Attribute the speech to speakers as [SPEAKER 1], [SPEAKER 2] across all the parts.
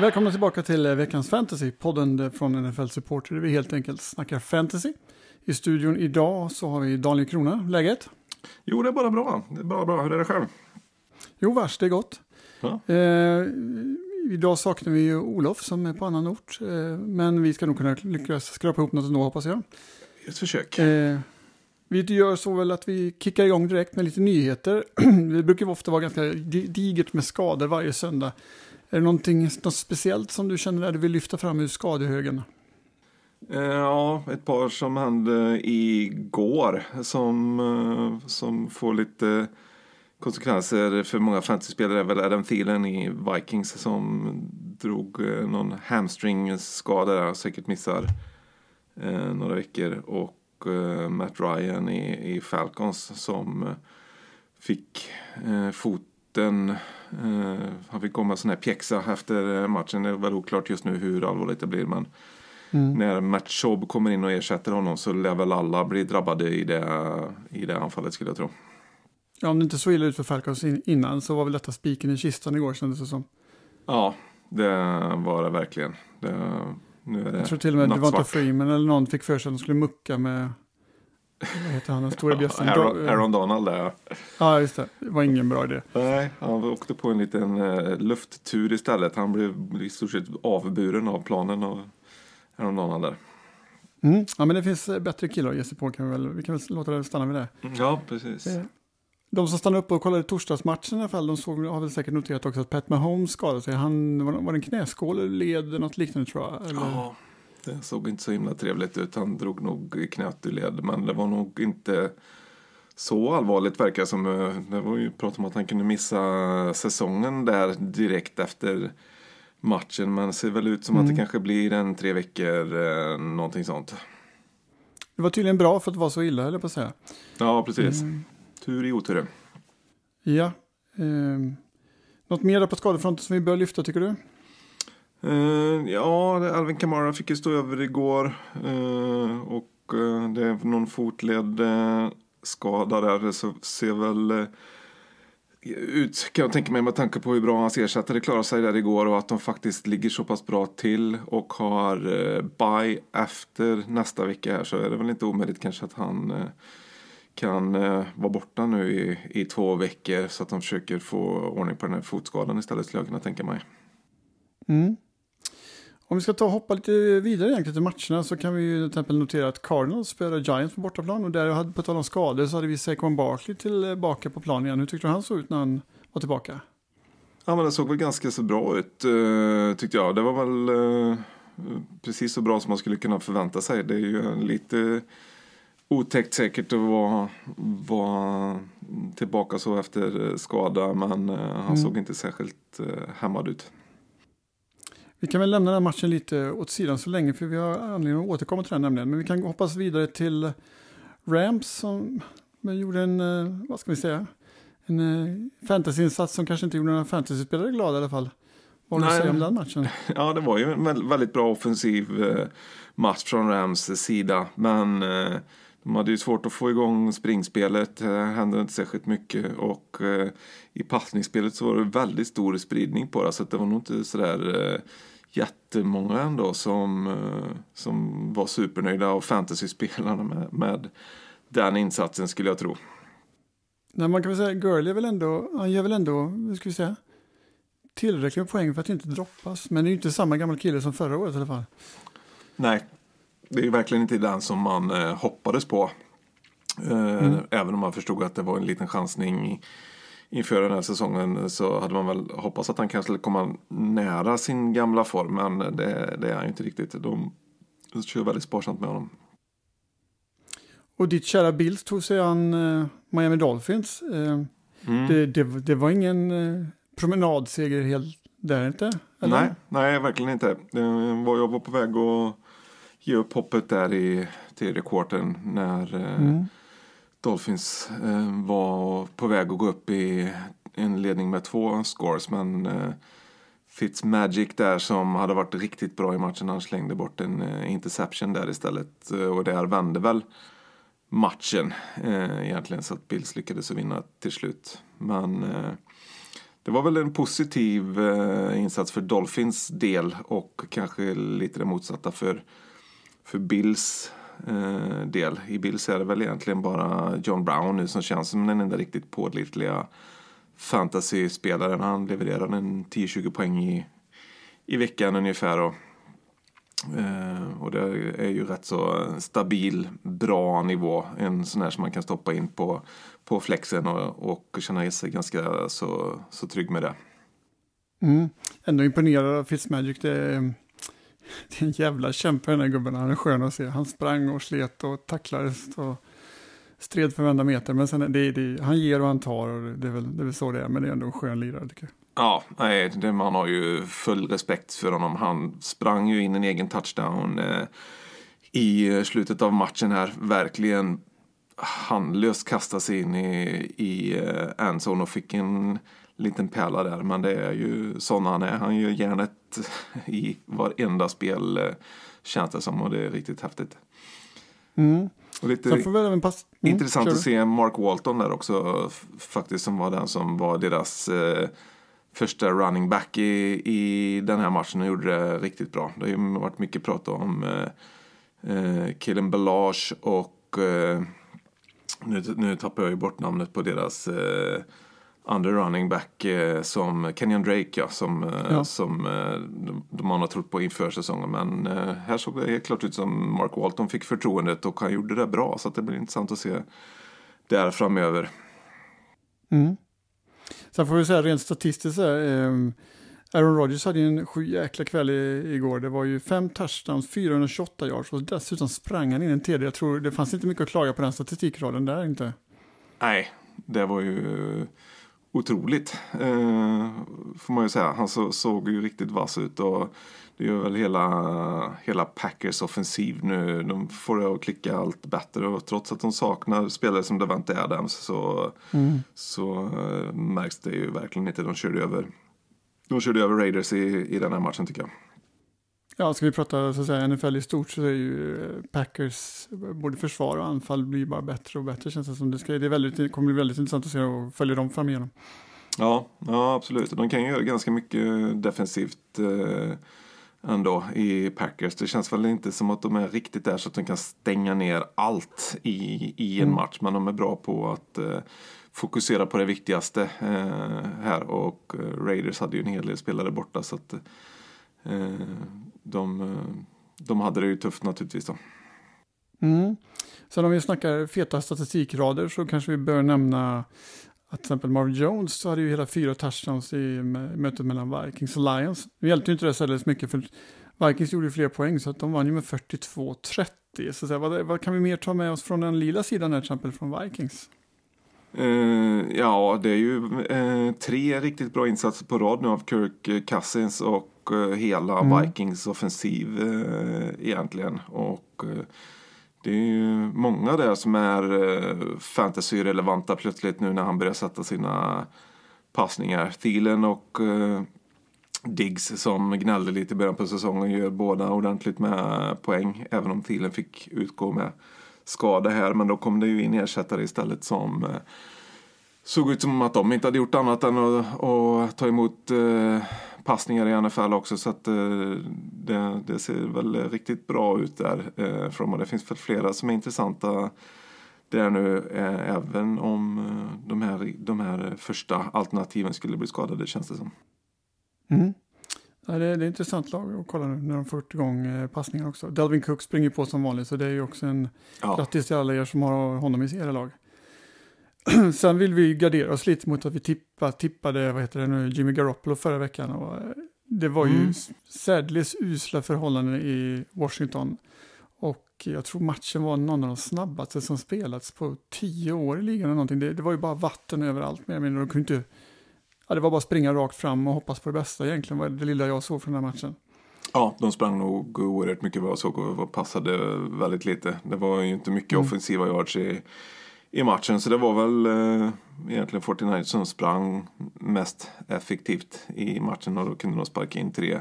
[SPEAKER 1] Välkomna tillbaka till eh, veckans fantasy, podden från NFL Supporter där vi helt enkelt snackar fantasy. I studion idag så har vi Daniel Krona, läget?
[SPEAKER 2] Jo, det är bara bra. Det är bara bra. Hur är det själv?
[SPEAKER 1] Jo, vars, det är gott.
[SPEAKER 2] Ja.
[SPEAKER 1] Eh, idag saknar vi ju Olof som är på annan ort, eh, men vi ska nog kunna lyckas skrapa ihop något ändå hoppas jag.
[SPEAKER 2] Ett försök.
[SPEAKER 1] Eh, vi gör så väl att vi kickar igång direkt med lite nyheter. det brukar ofta vara ganska di- digert med skador varje söndag. Är det någonting något speciellt som du känner att du vill lyfta fram ur skadehögen?
[SPEAKER 2] Eh, ja, ett par som hände igår som, eh, som får lite konsekvenser för många fantasyspelare är väl Adam Thielen i Vikings som drog eh, någon hamstringskada där och säkert missar eh, några veckor och eh, Matt Ryan i, i Falcons som fick eh, foten eh, han fick komma sån här pjäxa efter eh, matchen. Det är väl oklart just nu hur allvarligt det blir men när Matt Schaub kommer in och ersätter honom så lär väl alla bli drabbade i det, i det anfallet skulle jag tro.
[SPEAKER 1] Ja, om det inte så illa ut för Falcons in- innan så var väl detta spiken i kistan igår kändes det som.
[SPEAKER 2] Ja, det var det verkligen. Det, nu är det
[SPEAKER 1] Jag tror till och med
[SPEAKER 2] nattsvart.
[SPEAKER 1] Freeman eller någon fick för sig att de skulle mucka med, vad heter han, den stora bjässen?
[SPEAKER 2] Aaron, Aaron Donald där.
[SPEAKER 1] Ja, just det. Det var ingen bra idé.
[SPEAKER 2] Nej, han åkte på en liten eh, lufttur istället. Han blev i stort sett avburen av planen av Aaron Donald där.
[SPEAKER 1] Mm. Ja, men det finns eh, bättre killar att ge sig på. Kan vi, väl, vi kan väl låta det stanna vid det.
[SPEAKER 2] Ja, precis.
[SPEAKER 1] Eh, De som stannade upp och kollade torsdagsmatchen i alla fall, de såg, har väl säkert noterat också att Pat Mahomes skadade sig. Han, var, var det en knäskål eller led, något liknande tror jag? Eller?
[SPEAKER 2] Ja, det såg inte så himla trevligt ut. Han drog nog knät ur led, men det var nog inte så allvarligt verkar som. eh, Det var ju prat om att han kunde missa säsongen där direkt efter matchen. Men det ser väl ut som att det kanske blir en tre veckor, eh, någonting sånt.
[SPEAKER 1] Det var tydligen bra för att vara så illa, eller på att säga.
[SPEAKER 2] Ja, precis. Tur i otur.
[SPEAKER 1] Ja. ehm, något mer på skadefronten som vi bör lyfta, tycker du?
[SPEAKER 2] Uh, ja, Alvin Kamara fick ju stå över igår. Uh, och uh, det är någon fotled skada där. Det ser väl ut, kan jag tänka mig med tanke på hur bra hans ersättare klarade sig där igår och att de faktiskt ligger så pass bra till och har eh, bye efter nästa vecka här så är det väl inte omöjligt kanske att han kan vara borta nu i, i två veckor så att de försöker få ordning på den här fotskadan istället skulle jag kunna tänka mig.
[SPEAKER 1] Mm. Om vi ska ta och hoppa lite vidare egentligen till matcherna så kan vi ju till exempel notera att Cardinals spelade Giants på bortaplan och där hade på tal om skador så hade vi Saquon Barkley tillbaka på plan igen. Hur tyckte du han såg ut när han var tillbaka?
[SPEAKER 2] Ja, men det såg väl ganska så bra ut eh, tyckte jag. Det var väl eh, precis så bra som man skulle kunna förvänta sig. Det är ju lite otäckt säkert att vara, vara tillbaka så efter skada, men eh, han
[SPEAKER 1] Mm.
[SPEAKER 2] såg inte särskilt eh, hämmad ut.
[SPEAKER 1] Vi kan väl lämna den matchen lite åt sidan så länge för vi har anledning att återkomma till den nämligen. Men vi kan hoppas vidare till Rams som gjorde en, eh, vad ska vi säga, en eh, fantasyinsats som kanske inte gjorde några fantasyspelare glada i alla fall. Vad har du att säga om den matchen?
[SPEAKER 2] Ja, det var ju en vä- väldigt bra offensiv eh, match från Rams sida. Men de hade ju svårt att få igång springspelet. Det hände inte särskilt mycket. Och i passningsspelet så var det väldigt stor spridning på det. Så det var nog inte sådär jättemånga ändå som, eh, som var supernöjda av fantasy-spelarna med, med den insatsen skulle jag tro.
[SPEAKER 1] Nej, man kan väl säga Gurley är väl ändå, han gör väl ändå, hur ska vi säga, tillräckligt med poäng för att inte droppas. Men det är ju inte samma gammal kille som förra året i alla fall.
[SPEAKER 2] Nej, det är verkligen inte den som man eh, hoppades på. Eh, Även om man förstod att det var en liten chansning inför den här säsongen så hade man väl hoppats att han kanske skulle komma nära sin gamla form. Men det, det är han ju inte riktigt. De kör väldigt sparsamt med honom.
[SPEAKER 1] Och ditt kära Bills tog sig an eh, Miami Dolphins. Eh,
[SPEAKER 2] Mm.
[SPEAKER 1] det, det, det var ingen eh, promenadseger helt där inte? eller?
[SPEAKER 2] Nej, nej, verkligen inte. Jag var på väg att ge upp hoppet där i tredje kvarten när
[SPEAKER 1] Mm.
[SPEAKER 2] Dolphins eh, var på väg att gå upp i en ledning med två scores men eh, Fitzmagic där som hade varit riktigt bra i matchen. Han slängde bort en eh, interception där istället. Eh, och där vände väl matchen eh, egentligen så att Bills lyckades vinna till slut. Men eh, det var väl en positiv eh, insats för Dolphins del och kanske lite det motsatta för, för Bills eh, del. I Bills är det väl egentligen bara John Brown nu som känns som den enda riktigt pålitliga fantasyspelaren. Han levererar en 10-20 poäng i, i veckan ungefär. Och, eh, och det är ju rätt så stabil, bra nivå. En sån här som man kan stoppa in på, på flexen och, och känna sig ganska så, så trygg med det.
[SPEAKER 1] Mm. Ändå imponerad av Fitzmagic. Det det är en jävla kämpe den här gubben. Han är skön att se. Han sprang och slet och tacklades. Och stred för varenda meter. Men sen det, det, han ger och han tar och det är, väl, det är väl så det är. Men det är ändå en skön lirare tycker jag.
[SPEAKER 2] Ja, nej, det, man har ju full respekt för honom. Han sprang ju in en egen touchdown eh, i eh, slutet av matchen här. Verkligen handlöst kastade sig in i, i eh, endzone och fick en liten pärla där. Men det är ju sån han är. Han gör järnet i varenda spel eh, känns det som och det är riktigt häftigt.
[SPEAKER 1] Mm.
[SPEAKER 2] Och lite.
[SPEAKER 1] Mm,
[SPEAKER 2] intressant att se Mark Walton där också faktiskt som var den som var deras eh, första running back i, i den här matchen och gjorde det riktigt bra. Det har ju varit mycket prat om eh, eh, killen Belage och eh, nu, nu tappar jag ju bort namnet på deras eh, andra running back eh, som Kenyon Drake ja, som, eh,
[SPEAKER 1] Ja.
[SPEAKER 2] som eh, de, de har trott på inför säsongen. Men eh, här såg det helt klart ut som Mark Walton fick förtroendet och han gjorde det bra så att det blir intressant att se där framöver.
[SPEAKER 1] Mm. Sen får vi säga rent statistiskt så här, eh, Aaron Rodgers hade ju en sju jäkla kväll i, igår. Det var ju fem touchdowns, 428 yards och dessutom sprang han in en TD. Jag tror det fanns inte mycket att klaga på den statistikraden där inte.
[SPEAKER 2] Nej, det var ju otroligt eh, får man ju säga. Han så, såg ju riktigt vass ut och det gör väl hela, hela Packers offensiv nu. De får det att klicka allt bättre och trots att de saknar spelare som Davante Adams så, så eh, märks det ju verkligen inte. De körde över, de körde över Raiders i, i den här matchen tycker jag.
[SPEAKER 1] Ja, ska vi prata så att säga, NFL i stort så är ju eh, Packers, både försvar och anfall blir bara bättre och bättre känns det som. Det, ska, det, är väldigt, kommer bli väldigt intressant att se och följa dem fram igenom.
[SPEAKER 2] Ja, ja absolut. De kan ju göra ganska mycket defensivt eh, ändå i Packers. Det känns väl inte som att de är riktigt där så att de kan stänga ner allt i, i en match. Men de är bra på att eh, fokusera på det viktigaste eh, här. Och eh, Raiders hade ju en hel del spelare borta så att eh, de, eh, de hade det ju tufft naturligtvis då.
[SPEAKER 1] Mm. Sen om vi snackar feta statistikrader så kanske vi bör nämna att till exempel Marvin Jones hade ju hela fyra touchdowns i mötet mellan Vikings och Lions. Nu hjälpte ju inte det särskilt mycket för Vikings gjorde ju fler poäng så att de vann ju med 42-30. Så att säga, vad, vad kan vi mer ta med oss från den lila sidan här till exempel från Vikings?
[SPEAKER 2] Eh, ja, det är ju eh, tre riktigt bra insatser på rad nu av Kirk Cousins och eh, hela
[SPEAKER 1] Mm.
[SPEAKER 2] Vikings offensiv egentligen. Och det är ju många där som är fantasy-relevanta plötsligt nu när han börjar sätta sina passningar. Thielen och Diggs som gnällde lite i början på säsongen gör båda ordentligt med poäng. Även om Thielen fick utgå med skada här. Men då kom det ju in ersättare istället som eh, såg ut som att de inte hade gjort annat än att, att ta emot eh, passningar i NFL också. Så att eh, det, det ser väl riktigt bra ut där eh, för dem. Och det finns väl flera som är intressanta där nu. Eh, även om eh, de, här, de här första alternativen skulle bli skadade känns det som.
[SPEAKER 1] Mm. Ja, det, är, det är intressant lag att kolla nu när de får igång eh, passningar också. Delvin Cook springer på som vanligt så det är ju också en
[SPEAKER 2] Ja,
[SPEAKER 1] Grattis till alla er som har honom i era lag. Sen vill vi gardera oss lite mot att vi tippa, tippade vad heter det nu, Jimmy Garoppolo förra veckan. Och eh, det var ju
[SPEAKER 2] Mm.
[SPEAKER 1] särdeles usla förhållanden i Washington. Och jag tror matchen var någon av de snabbaste som spelats på tio år i ligan. Eller någonting. Det, det var ju bara vatten överallt. Men jag menar, de kunde inte, ja, det var bara att springa rakt fram och hoppas på det bästa egentligen. var det lilla jag såg från den här matchen.
[SPEAKER 2] Ja, de sprang nog oerhört mycket vad jag såg och passade väldigt lite. Det var ju inte mycket offensiva yards i, i matchen. Så det var väl eh, egentligen 49 som sprang mest effektivt i matchen och då kunde de sparka in tre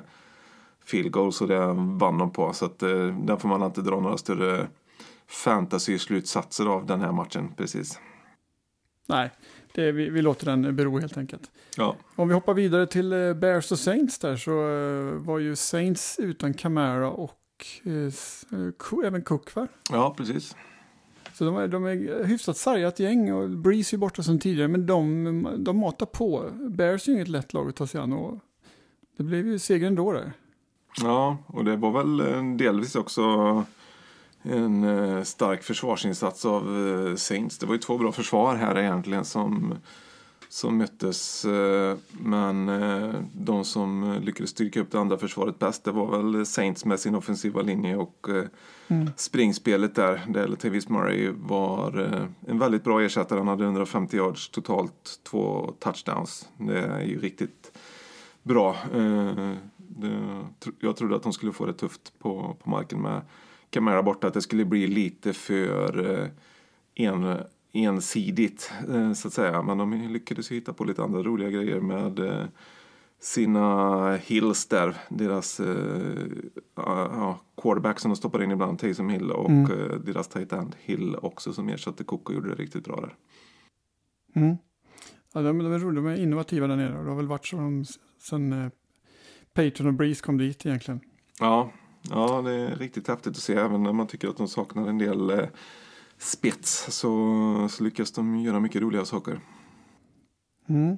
[SPEAKER 2] field goals och det vann de på. Så att, eh, där får man inte dra några större fantasy-slutsatser av den här matchen precis.
[SPEAKER 1] Nej, det, vi, vi låter den bero helt enkelt.
[SPEAKER 2] Ja.
[SPEAKER 1] Om vi hoppar vidare till eh, Bears och Saints där så eh, var ju Saints utan Camara och eh, även Cook va?
[SPEAKER 2] ja, precis.
[SPEAKER 1] Så de är, de är hyfsat sargat gäng och Breeze är ju borta som tidigare men de, de matar på. Bears är ju inget lätt lag att ta sig an och det blev ju seger ändå där.
[SPEAKER 2] Ja, och det var väl delvis också en eh, stark försvarsinsats av eh, Saints. Det var ju två bra försvar här egentligen som, som möttes. eh, Men de som lyckades styrka upp det andra försvaret bäst det var väl Saints med sin offensiva linje och eh, springspelet där. Där Latavius Murray var en väldigt bra ersättare. Han hade 150 yards totalt, två touchdowns. Det är ju riktigt bra. Jag trodde att de skulle få det tufft på, på marken med Camara borta. Att det skulle bli lite för eh, en, ensidigt eh, så att säga. Men de lyckades hitta på lite andra roliga grejer med eh, sina Hills där. Deras ja, quarterback som de stoppar in ibland, Taysom Hill och eh, deras tight end Hill också som ersatte Cook och gjorde det riktigt bra där.
[SPEAKER 1] Mm. Ja, de, de är roliga, de är innovativa där nere och det har väl varit så de, sen eh, Peyton och Breeze kom dit egentligen.
[SPEAKER 2] Ja, ja, det är riktigt häftigt att se. Även när man tycker att de saknar en del eh, spets så, så lyckas de göra mycket roliga saker.
[SPEAKER 1] Mm.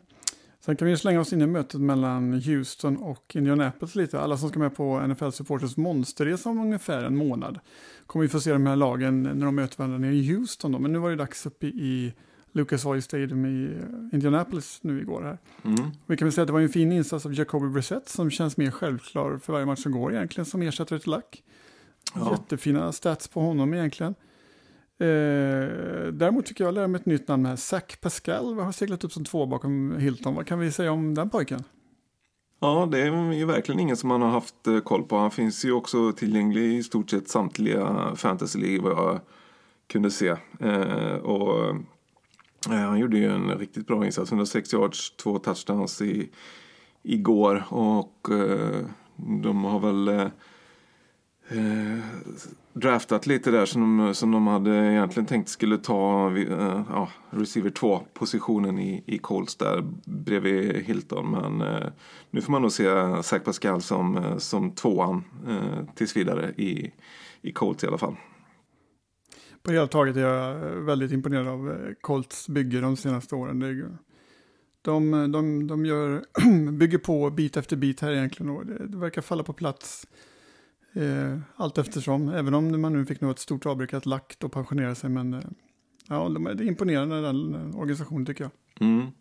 [SPEAKER 1] Sen kan vi slänga oss in i mötet mellan Houston och Indianapolis lite. Alla som ska med på NFL Supporters monsterresa om ungefär en månad kommer vi få se de här lagen när de möter varandra nere i Houston. Då. Men nu var det dags uppe i Lucas Oil Stadium i eh, Indianapolis nu igår här.
[SPEAKER 2] Mm.
[SPEAKER 1] Vi kan väl säga att det var en fin insats av Jacoby Brissett som känns mer självklar för varje match som går egentligen som ersättare till Lack.
[SPEAKER 2] Ja.
[SPEAKER 1] Jättefina stats på honom egentligen. Eh, däremot tycker jag lär mig ett nytt namn här. Zach Pascal har seglat upp som två bakom Hilton. Vad kan vi säga om den pojken?
[SPEAKER 2] Ja, det är ju verkligen ingen som man har haft eh, koll på. Han finns ju också tillgänglig i stort sett samtliga fantasy vad jag kunde se. Eh, och Eh, han gjorde ju en riktigt bra insats. 160 yards, två touchdowns i, igår och eh, de har väl eh, eh, draftat lite där som de, som de hade egentligen tänkt skulle ta eh, ja, receiver 2-positionen i, i Colts där bredvid Hilton. Men eh, nu får man nog se Zach Pascal som, eh, som tvåan eh, tills vidare i, i Colts i alla fall.
[SPEAKER 1] På hela taget är jag eh, väldigt imponerad av eh, Colts bygge de senaste åren. De, de, de gör, bygger på bit efter bit här egentligen och det, det verkar falla på plats eh, allt eftersom. Även om man nu fick något ett stort avbräck att Lack och pensionera sig. Men eh, ja, de, det är imponerande den eh, organisationen tycker jag.
[SPEAKER 2] Mm.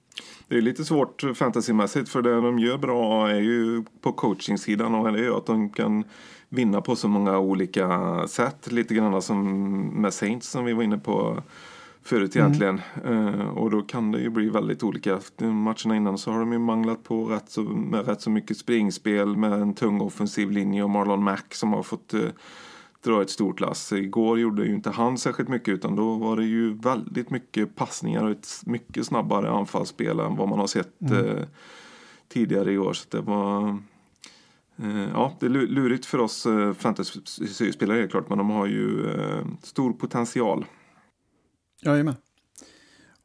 [SPEAKER 2] Det är lite svårt fantasymässigt för det de gör bra är ju på coachingsidan och det är att de kan vinna på så många olika sätt. Lite grann som med Saints som vi var inne på förut egentligen. Eh, och då kan det ju bli väldigt olika. Matcherna innan så har de ju manglat på rätt så, med rätt så mycket springspel med en tung offensiv linje och Marlon Mack som har fått eh, dra ett stort lass. Igår gjorde ju inte han särskilt mycket utan då var det ju väldigt mycket passningar och ett mycket snabbare anfallsspel än vad man har sett eh, tidigare i år. Så det var eh, ja, det är lu- lurigt för oss eh, fantasy-spelare helt klart men de har ju eh, stor potential.
[SPEAKER 1] Jajamän.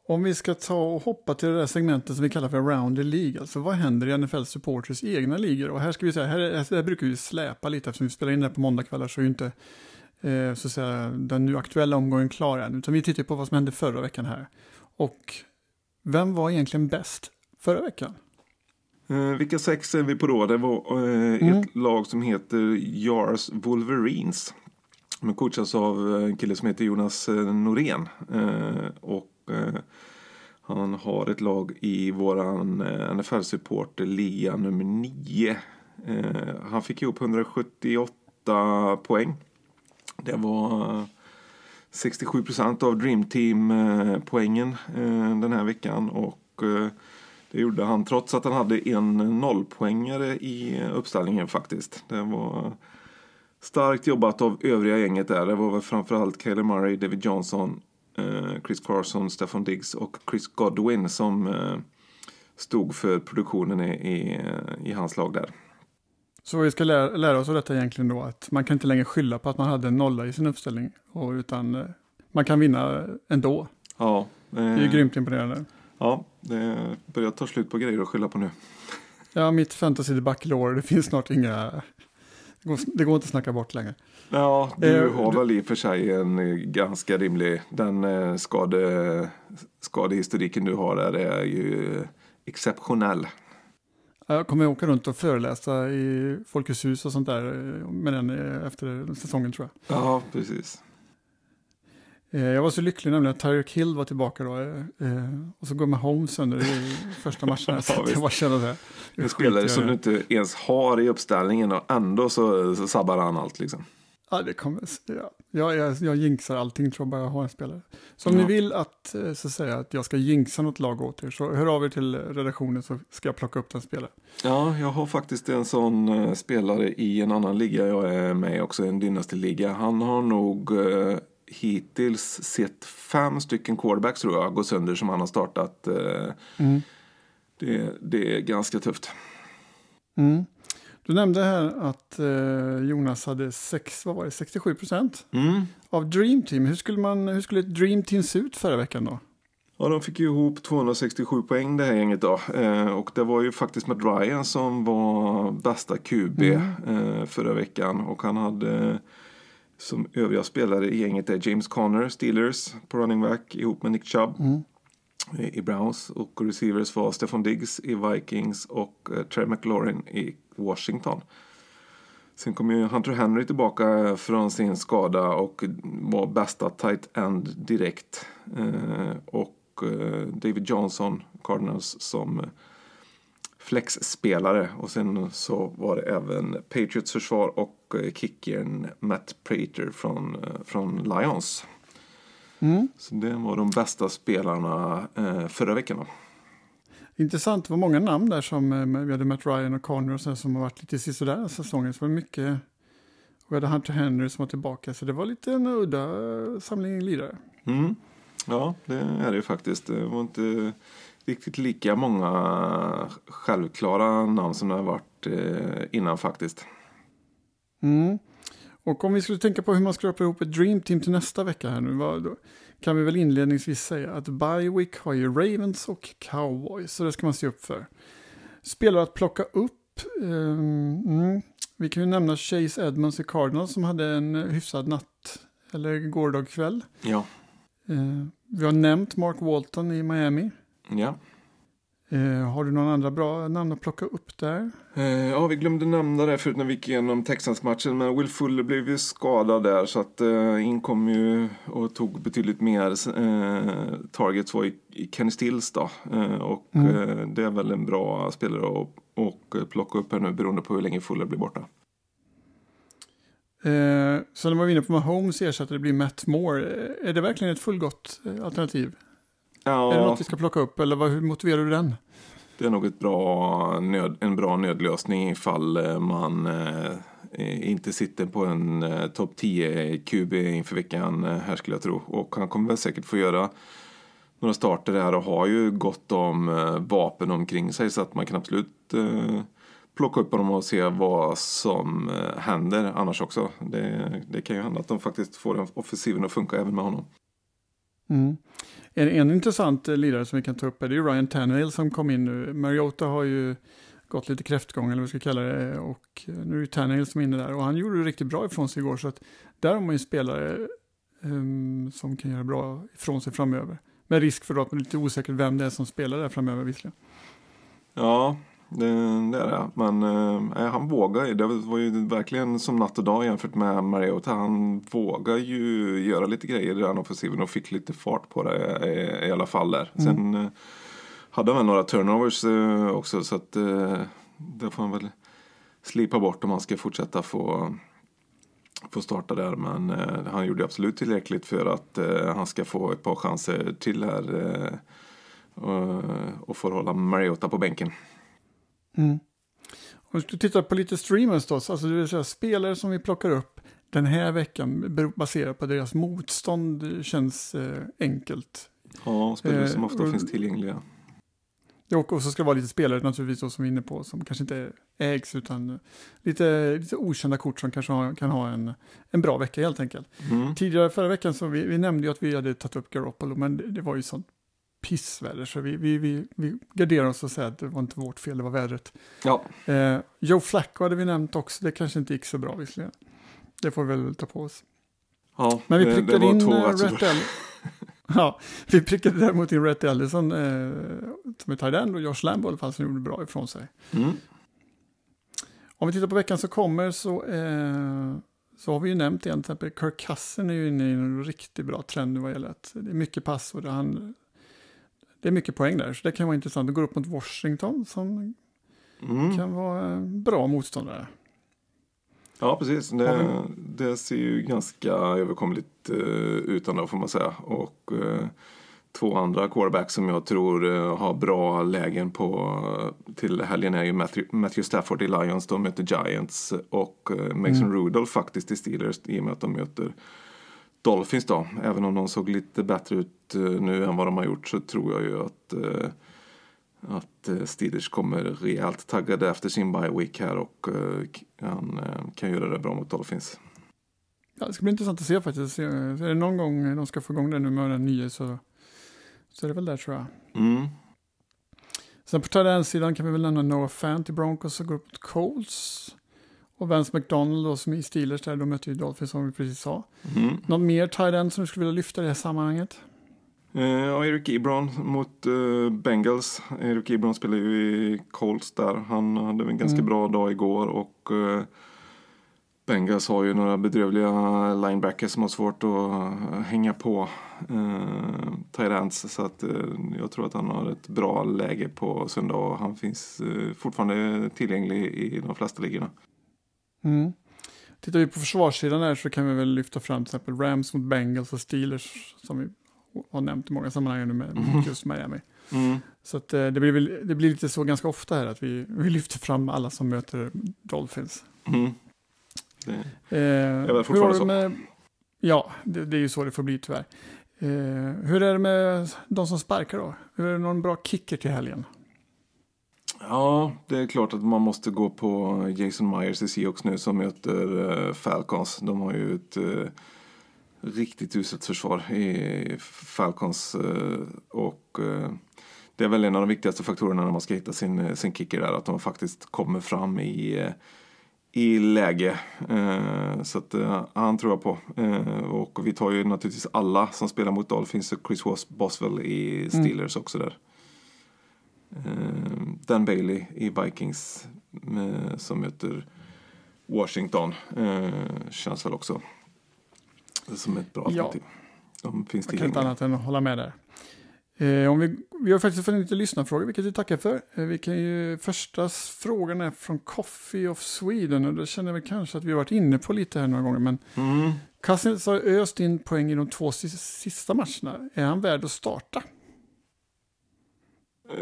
[SPEAKER 1] Om vi ska ta och hoppa till det där segmentet som vi kallar för Around the League. Alltså vad händer i NFL Supporters egna ligor? Och här ska vi säga, här, är- här brukar vi släpa lite eftersom vi spelar in det på måndagkvällar så är ju inte eh, så att säga, den nu aktuella omgången klar än. Utan vi tittar på vad som hände förra veckan här. Och vem var egentligen bäst förra veckan?
[SPEAKER 2] Eh, vilka sex är vi på då? Det var eh, ett lag som heter Jars Wolverines. De coachas av en kille som heter Jonas eh, Norén. Eh, och eh, han har ett lag i våran eh, NFL-supporter LIA nummer 9. Eh, han fick ihop 178 poäng. Det var eh, 67 procent av Dream Team-poängen eh, eh, den här veckan. Och eh, det gjorde han trots att han hade en nollpoängare i uppställningen faktiskt. Det var starkt jobbat av övriga gänget där. Det var väl framförallt Caleb Murray, David Johnson, Chris Carson, Stefan Diggs och Chris Godwin som eh, stod för produktionen i, i, i hans lag där.
[SPEAKER 1] Så vi ska lära, lära oss av detta egentligen då att man kan inte längre skylla på att man hade en nolla i sin uppställning och, utan eh, man kan vinna ändå.
[SPEAKER 2] Ja,
[SPEAKER 1] Det är ju grymt imponerande.
[SPEAKER 2] Ja, det börjar ta slut på grejer att skylla på nu.
[SPEAKER 1] Ja, mitt fantasy debacle det finns snart inga... Det går, inte att snacka bort längre.
[SPEAKER 2] Ja, du
[SPEAKER 1] Eh,
[SPEAKER 2] har
[SPEAKER 1] du-
[SPEAKER 2] väl i och för sig en eh, ganska rimlig... Den eh, skade, skadehistoriken du har där är ju exceptionell.
[SPEAKER 1] Jag kommer åka runt och föreläsa i Folkets hus och sånt där eh, med den eh, efter säsongen tror jag.
[SPEAKER 2] Ja, precis.
[SPEAKER 1] Eh, Jag var så lycklig nämligen att Tyreek Hill var tillbaka då. eh, eh, Och så går man home sönder i första matchen. så jag bara kände det.
[SPEAKER 2] En spelare som du inte ens har i uppställningen och ändå så, så sabbar han allt liksom.
[SPEAKER 1] Ja, det kommer, ja. Jag, jag, jag jinxar allting tror jag bara jag har en spelare. Så om
[SPEAKER 2] Ja.
[SPEAKER 1] ni vill att, så säga, att jag ska jinxa något lag åt er så hör av er till redaktionen så ska jag plocka upp den spelaren.
[SPEAKER 2] Ja, jag har faktiskt en sån spelare i en annan liga jag är med i också, en Dynasty-liga. Han har nog hittills sett fem stycken quarterbacks tror jag gå sönder som han har startat. Eh,
[SPEAKER 1] Mm.
[SPEAKER 2] det, det är ganska tufft.
[SPEAKER 1] Mm. Du nämnde här att eh, Jonas hade sex, vad var det, 67 procent
[SPEAKER 2] Mm.
[SPEAKER 1] av Dream Team. Hur skulle, man, hur skulle ett Dream Team se ut förra veckan då?
[SPEAKER 2] Ja, de fick ju ihop 267 poäng det här gänget då. Eh, och det var ju faktiskt Matt Ryan som var bästa QB eh, förra veckan. Och han hade som övriga spelare i gänget är James Conner, Steelers på running back ihop med Nick Chubb i, i Browns. Och receivers var Stefan Diggs i Vikings och eh, Trey McLaurin i Washington. Sen kom ju Hunter Henry tillbaka från sin skada och var bästa tight end direkt. Eh, och eh, David Johnson, Cardinals, som flexspelare. Och sen så var det även Patriots försvar och eh, kickern Matt Prater från, eh, från Lions.
[SPEAKER 1] Mm.
[SPEAKER 2] Så det var de bästa spelarna eh, förra veckan. Då.
[SPEAKER 1] Intressant, det var många namn där som vi hade Matt Ryan och Connor och sen som har varit lite sisådär säsongen. Så det var mycket, och vi hade Hunter Henry som var tillbaka. Så det var lite en udda samling lirare.
[SPEAKER 2] Mm. Ja, det är det ju faktiskt. Det var inte riktigt lika många självklara namn som det har varit eh, innan faktiskt.
[SPEAKER 1] Mm. Och om vi skulle tänka på hur man skrapar ihop ett Dream Team till nästa vecka här nu. Kan vi väl inledningsvis säga att Bywick har ju Ravens och Cowboys. Så det ska man se upp för. Spelare att plocka upp. ehm, mm. Vi kan ju nämna Chase Edmonds i Cardinals som hade en eh, hyfsad natt. Eller gårdag kväll.
[SPEAKER 2] Ja,
[SPEAKER 1] Eh, vi har nämnt Mark Walton i Miami.
[SPEAKER 2] Ja.
[SPEAKER 1] Eh, har du några andra bra namn att plocka upp där?
[SPEAKER 2] Eh, ja, vi glömde nämna det förut när vi gick igenom Texans-matchen. Men Will Fuller blev ju skadad där så att eh, in kom ju och tog betydligt mer eh, targets var i, Kenny Stills då. Eh, och
[SPEAKER 1] Mm.
[SPEAKER 2] eh, det är väl en bra spelare att och plocka upp här nu beroende på hur länge Fuller blir borta.
[SPEAKER 1] Eh, man var inne på Mahomes ersättare blir Matt Moore. Eh, är det verkligen ett fullgott alternativ?
[SPEAKER 2] Ja,
[SPEAKER 1] Är det något vi ska plocka upp eller hur motiverar du den?
[SPEAKER 2] Det är nog ett bra nöd, en bra nödlösning ifall eh, man eh, inte sitter på en eh, topp 10 QB inför veckan eh, här skulle jag tro. Och han kommer väl säkert få göra några starter här och har ju gott om eh, vapen omkring sig så att man kan absolut eh, plocka upp honom och se vad som eh, händer annars också. Det, det kan ju hända att de faktiskt får den offensiven att funka även med honom.
[SPEAKER 1] Mm. En, en intressant eh, lirare som vi kan ta upp är det är Ryan Tannehill som kom in nu. Mariota har ju gått lite kräftgång eller vad vi ska kalla det eh, och eh, nu är det Tannehill som är inne där och han gjorde det riktigt bra ifrån sig igår så att där har man ju spelare um, som kan göra bra ifrån sig framöver. Med risk för att det är lite osäkert vem det är som spelar där framöver visserligen.
[SPEAKER 2] Ja, det, det är det. Men eh, han vågar ju. Det var ju verkligen som natt och dag jämfört med Mariota. Han vågar ju göra lite grejer i den offensiven och fick lite fart på det i, i alla fall där. Sen eh, hade han väl några turnovers eh, också så att eh, det får han väl slipa bort om han ska fortsätta få få starta där men eh, han gjorde absolut tillräckligt för att eh, han ska få ett par chanser till här eh, och, och får hålla Mariota på bänken.
[SPEAKER 1] Mm. Om du tittar på lite streamers då, alltså det vill säga spelare som vi plockar upp den här veckan baserat på deras motstånd känns eh, enkelt.
[SPEAKER 2] Ja, spelare som
[SPEAKER 1] Eh,
[SPEAKER 2] ofta
[SPEAKER 1] och-
[SPEAKER 2] finns tillgängliga.
[SPEAKER 1] Ja, Och och så ska det vara lite spelare naturligtvis då, som vi är inne på som kanske inte ägs utan lite, lite okända kort som kanske har, kan ha en, en bra vecka helt enkelt.
[SPEAKER 2] Mm.
[SPEAKER 1] Tidigare förra veckan så vi, vi nämnde ju att vi hade tagit upp Garoppolo men det, det var ju sånt pissväder så vi, vi, vi, vi garderar oss och säger att det var inte vårt fel, det var vädret.
[SPEAKER 2] Ja,
[SPEAKER 1] Eh, Joe Flacco hade vi nämnt också, det kanske inte gick så bra visserligen. Det får vi väl ta på oss.
[SPEAKER 2] ja
[SPEAKER 1] Men vi
[SPEAKER 2] det- det
[SPEAKER 1] prickade
[SPEAKER 2] var
[SPEAKER 1] in eh, Rhett Ja, vi prickade däremot in Rhett Ellison eh, som är tight end och Josh Lambo i alla fall som gjorde bra ifrån sig.
[SPEAKER 2] Mm.
[SPEAKER 1] Om vi tittar på veckan som kommer så, eh, så har vi ju nämnt igen, till exempel Kirk Cousin är ju inne i en riktigt bra trend nu vad gäller att det är mycket pass och det, han, det är mycket poäng där. Så det kan vara intressant. Det går upp mot Washington som
[SPEAKER 2] Mm.
[SPEAKER 1] kan vara en bra motståndare.
[SPEAKER 2] Ja, precis. Det, det ser ju ganska överkomligt uh, ut ändå får man säga. Och eh, två andra quarterbacks som jag tror eh, har bra lägen på till helgen är ju Matthew, Matthew Stafford i Lions. De möter Giants och uh, Mason
[SPEAKER 1] Mm.
[SPEAKER 2] Rudolph faktiskt i Steelers i och med att de möter Dolphins då. Även om de såg lite bättre ut eh, nu än vad de har gjort så tror jag ju att eh, att eh, Steelers kommer rejält taggade efter sin bye week här och eh, kan, eh, göra det bra mot Dolphins.
[SPEAKER 1] Ja, det ska bli intressant att se faktiskt. Är det någon gång de ska få igång det nu med den nya så, så är det väl där tror jag.
[SPEAKER 2] Mm.
[SPEAKER 1] Sen på sidan kan vi väl nämna Noah Fant i Broncos och går upp mot Colts. Och Vance McDonald då som är i Steelers där, de möter ju Dolphins som vi precis sa.
[SPEAKER 2] Mm.
[SPEAKER 1] Någon mer tight end som du skulle vilja lyfta i det här sammanhanget?
[SPEAKER 2] Eh, ja, Eric Ebron mot eh, Bengals. Eric Ebron spelar ju i Colts där. Han hade en ganska
[SPEAKER 1] Mm.
[SPEAKER 2] bra dag igår och eh, Bengals har ju några bedrövliga linebackers som har svårt att eh, hänga på eh, ends. Så att, eh, jag tror att han har ett bra läge på söndag och han finns eh, fortfarande tillgänglig i de flesta ligorna.
[SPEAKER 1] Mm. Tittar vi på försvarssidan där så kan vi väl lyfta fram till exempel Rams mot Bengals och Steelers som vi har nämnt i många sammanhang nu med
[SPEAKER 2] Mhm.
[SPEAKER 1] just Miami.
[SPEAKER 2] Mm.
[SPEAKER 1] Så att, eh, det, blir väl, det blir lite så ganska ofta här att vi, vi lyfter fram alla som möter Dolphins.
[SPEAKER 2] Mm. Det,
[SPEAKER 1] Eh,
[SPEAKER 2] väl fortfarande så.
[SPEAKER 1] med, Ja, det, det är ju så det får bli tyvärr. Eh, hur är det med de som sparkar då? Hur är det någon bra kicker till helgen?
[SPEAKER 2] Ja, det är klart att man måste gå på Jason Myers i Seahawks nu som möter eh, Falcons. De har ju ett riktigt uselt försvar i Falcons eh, och eh, det är väl en av de viktigaste faktorerna när man ska hitta sin, eh, sin kicker där, att de faktiskt kommer fram i, i läge. Så att han tror jag på. Och vi tar ju naturligtvis alla som spelar mot Dolphins och Chris Bos- Boswell i Steelers också där. Dan Bailey i Vikings som möter Washington känns väl också som ett bra
[SPEAKER 1] Ja.
[SPEAKER 2] alternativ. De finns
[SPEAKER 1] Jag kan inte annat än att hålla med där. Eh, om vi, vi har faktiskt fått lite lyssnarfrågor, vilket vi tackar för. Eh, vi kan ju, första frågan är från Coffee of Sweden och det känner väl kanske att vi har varit inne på lite här några gånger. Men
[SPEAKER 2] Mm.
[SPEAKER 1] Cousins har öst in poäng i de två sis- sista matcherna. Är han värd att starta?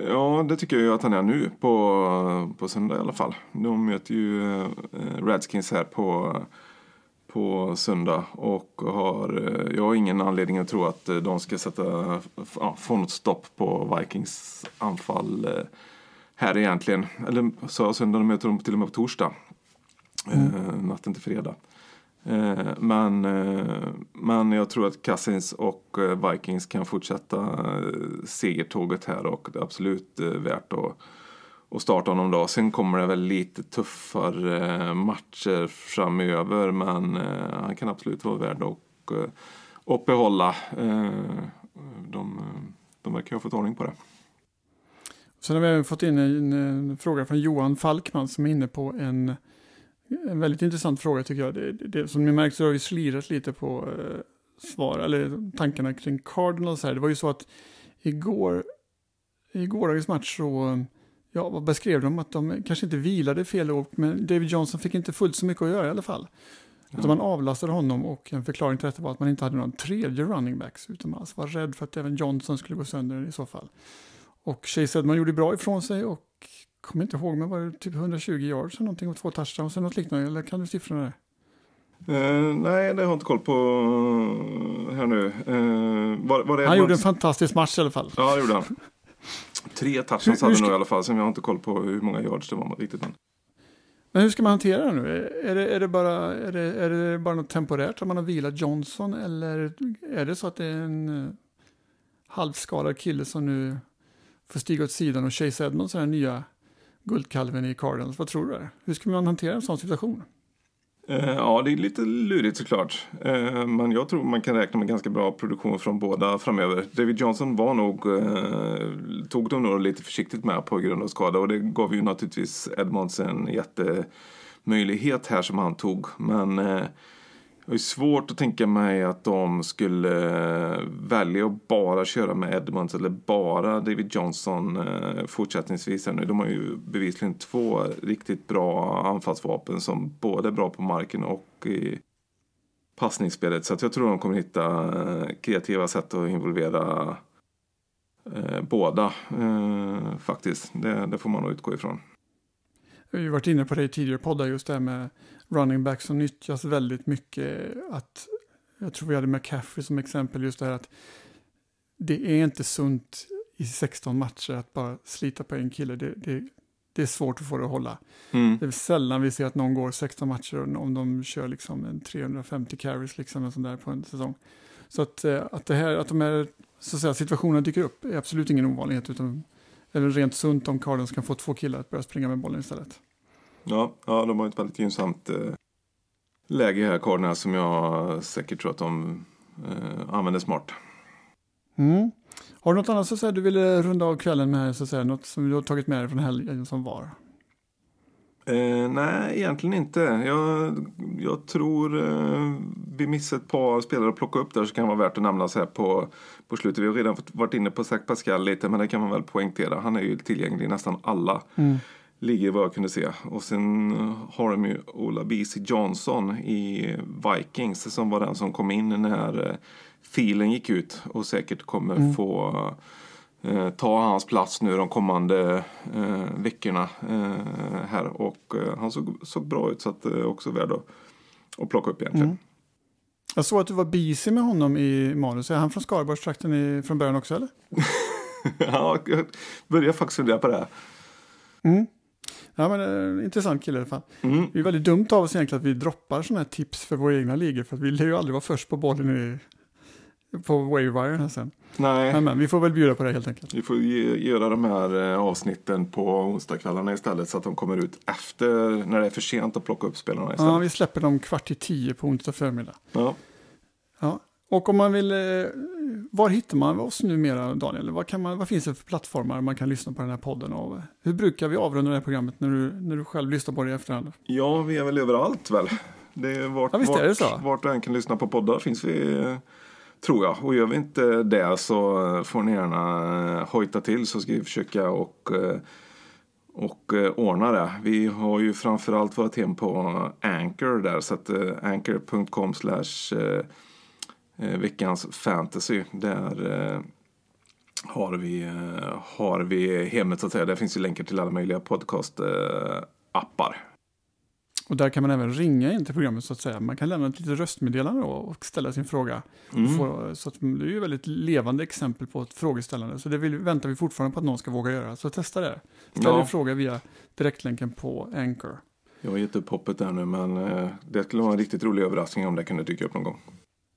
[SPEAKER 2] Ja, det tycker jag att han är nu på, på söndag i alla fall. De möter ju eh, Redskins här på, på söndag och har, eh, jag har ingen anledning att tro att eh, de ska sätta, ja, få något stopp på Vikings anfall eh, här egentligen. Eller så söndag, de möter de till och med på torsdag. Eh, natten till fredag. Eh, men, eh, men jag tror att Cousins och Vikings kan fortsätta segertåget här och det är absolut värt att, och starta honom då. Sen kommer det väl lite tuffare eh, matcher framöver men eh, han kan absolut vara värd att, uppehålla. att behålla. Eh, de, de verkar ha fått ordning på det.
[SPEAKER 1] Sen har vi även fått in en, en fråga från Johan Falkman som är inne på en, en väldigt intressant fråga tycker jag. Det, det, det, som ni märkt så har vi slirat lite på eh, svar, eller tankarna kring Cardinals här. Det var ju så att igår, i gårdagens match så, ja vad beskrev de? Att de kanske inte vilade fel år, men David Johnson fick inte fullt så mycket att göra i alla fall. Utan man avlastade honom och en förklaring till detta var att man inte hade någon tredje running backs. Utan man alltså var rädd för att även Johnson skulle gå sönder i så fall. Och Chase Edman gjorde bra ifrån sig och kommer inte ihåg, men var det typ 120 yards eller någonting och två touchdowns eller något liknande? Eller kan du siffrorna där?
[SPEAKER 2] Eh, nej, det har jag inte koll på eh, här nu. Eh, var, var
[SPEAKER 1] Han gjorde en fantastisk match i alla fall.
[SPEAKER 2] Ja, det gjorde han. Tre touchdowns hade
[SPEAKER 1] ska-
[SPEAKER 2] nog i alla fall. Sen jag har inte koll på hur många yards det var riktigt. Men.
[SPEAKER 1] Men hur ska man hantera det nu? Är det, är det, bara, är det, är det bara något temporärt att man har vilat Johnson eller är det så att det är en eh, halvskadad kille som nu får stiga åt sidan och Chase Edmonds är den nya guldkalven i Cardinals? Vad tror du? Hur ska man hantera en sån situation?
[SPEAKER 2] Eh, ja, det är lite lurigt såklart. Eh, men jag tror man kan räkna med ganska bra produktion från båda framöver. David Johnson var nog, eh, tog de nog lite försiktigt med på grund av skada och det gav ju naturligtvis Edmonds en jättemöjlighet här som han tog. Men jag det är svårt att tänka mig att de skulle eh, välja att bara köra med Edmonds eller bara David Johnson eh, fortsättningsvis. Här nu. De har ju bevisligen två riktigt bra anfallsvapen som både är bra på marken och i passningsspelet. Så att jag tror de kommer hitta eh, kreativa sätt att involvera båda faktiskt. Det, det får man nog utgå ifrån.
[SPEAKER 1] Vi har ju varit inne på det i tidigare poddar, just det här med running back som nyttjas väldigt mycket. Att, jag tror vi hade McCaffrey som exempel, just det här att det är inte sunt i 16 matcher att bara slita på en kille. Det, det, det är svårt att få det att hålla.
[SPEAKER 2] Mm.
[SPEAKER 1] Det är sällan vi ser att någon går 16 matcher om de kör liksom en 350 carries liksom en sån där på en säsong. Så att, eh, att, det här, att de här så att säga, situationerna dyker upp är absolut ingen ovanlighet utan eller rent sunt om Cardinals kan få två killar att börja springa med bollen istället.
[SPEAKER 2] Ja, ja, de har ett väldigt gynnsamt eh, läge här, Cardinals, som jag säkert tror att de eh, använder smart.
[SPEAKER 1] Mm. Har du något annat så att säga, du ville runda av kvällen med, så att säga, något som du har tagit med dig från helgen som var?
[SPEAKER 2] Eh, nej, egentligen inte. Jag, jag tror eh, vi missade ett par spelare att plocka upp där som kan vara värt att nämna så här på, på slutet. Vi har redan fått, varit inne på Zach Pascal lite, men det kan man väl poängtera. Han är ju tillgänglig i nästan alla
[SPEAKER 1] Mm.
[SPEAKER 2] ligger vad jag kunde se. Och sen har de ju Ola B.C. Johnson i Vikings som var den som kom in när eh, filen gick ut och säkert kommer
[SPEAKER 1] Mm.
[SPEAKER 2] få eh, ta hans plats nu de kommande eh, veckorna eh, här. Och eh, han såg, såg bra ut så att det är också värd att, att plocka upp egentligen.
[SPEAKER 1] Mm. Jag såg att du var busy med honom i manus. Är han från Skaraborgstrakten från början också eller?
[SPEAKER 2] ja, jag börjar faktiskt fundera på det. här.
[SPEAKER 1] Mm. Ja, men eh, intressant kille i alla fall.
[SPEAKER 2] Mm.
[SPEAKER 1] Det är väldigt dumt av oss egentligen att vi droppar sådana här tips för våra egna ligor. För att vi lär ju aldrig vara först på bollen i, på wavewire sen.
[SPEAKER 2] Nej.
[SPEAKER 1] Men, men vi får väl bjuda på det helt enkelt.
[SPEAKER 2] Vi får göra de här eh, avsnitten på onsdagskvällarna istället så att de kommer ut efter när det är för sent att plocka upp spelarna
[SPEAKER 1] Ja,
[SPEAKER 2] istället.
[SPEAKER 1] vi släpper dem kvart i tio på onsdag förmiddag.
[SPEAKER 2] Ja.
[SPEAKER 1] Ja. Och om man vill, eh, var hittar man oss numera Daniel? Vad, kan man, vad finns det för plattformar man kan lyssna på den här podden? Och hur brukar vi avrunda det här programmet när du, när du själv lyssnar på det i efterhand?
[SPEAKER 2] ja, vi är väl överallt väl. Det är vart,
[SPEAKER 1] Ja, visst är
[SPEAKER 2] vart,
[SPEAKER 1] det så.
[SPEAKER 2] vart du än kan lyssna på poddar finns vi, eh, tror jag. Och gör vi inte det så får ni gärna eh, hojta till så ska vi försöka och, eh, och eh, ordna det. Vi har ju framförallt vårt hem på Anchor där så att anchor.com slash veckans fantasy. Där har vi, har vi hemmet så att säga. Där finns ju länkar till alla möjliga podcast-appar.
[SPEAKER 1] Och där kan man även ringa in till programmet så att säga. Man kan lämna ett litet röstmeddelande och ställa sin fråga.
[SPEAKER 2] Mm.
[SPEAKER 1] Få, så att det är ju väldigt levande exempel på ett frågeställande. Så det vill, väntar vi fortfarande på att någon ska våga göra. Så testa det. Ställ
[SPEAKER 2] Ja.
[SPEAKER 1] en fråga via direktlänken på Anchor.
[SPEAKER 2] Jag har gett upp hoppet där nu men eh, det skulle vara en riktigt rolig överraskning om det kunde dyka upp någon gång.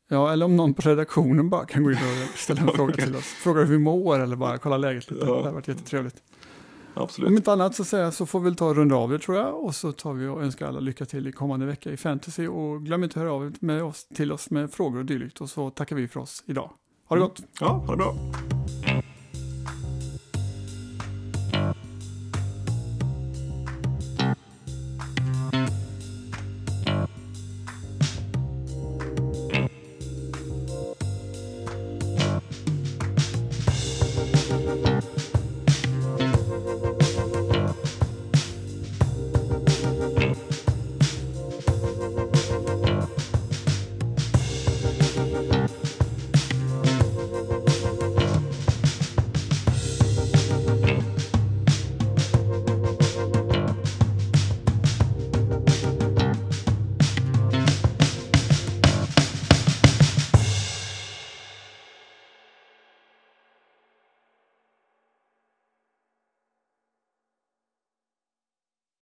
[SPEAKER 1] Ja, eller om någon på redaktionen bara kan gå in och ställa en fråga till oss. Fråga hur vi mår eller bara kolla läget lite.
[SPEAKER 2] Ja.
[SPEAKER 1] Det har varit jättetrevligt.
[SPEAKER 2] Absolut.
[SPEAKER 1] Om inte annat så, säga, så får vi väl ta och runda av det tror jag. Och så tar vi och önskar alla lycka till i kommande vecka i fantasy. Och glöm inte att höra av med oss, till oss med frågor och dylikt. Och så tackar vi för oss idag. Ha det gott!
[SPEAKER 2] Ja, ha det bra.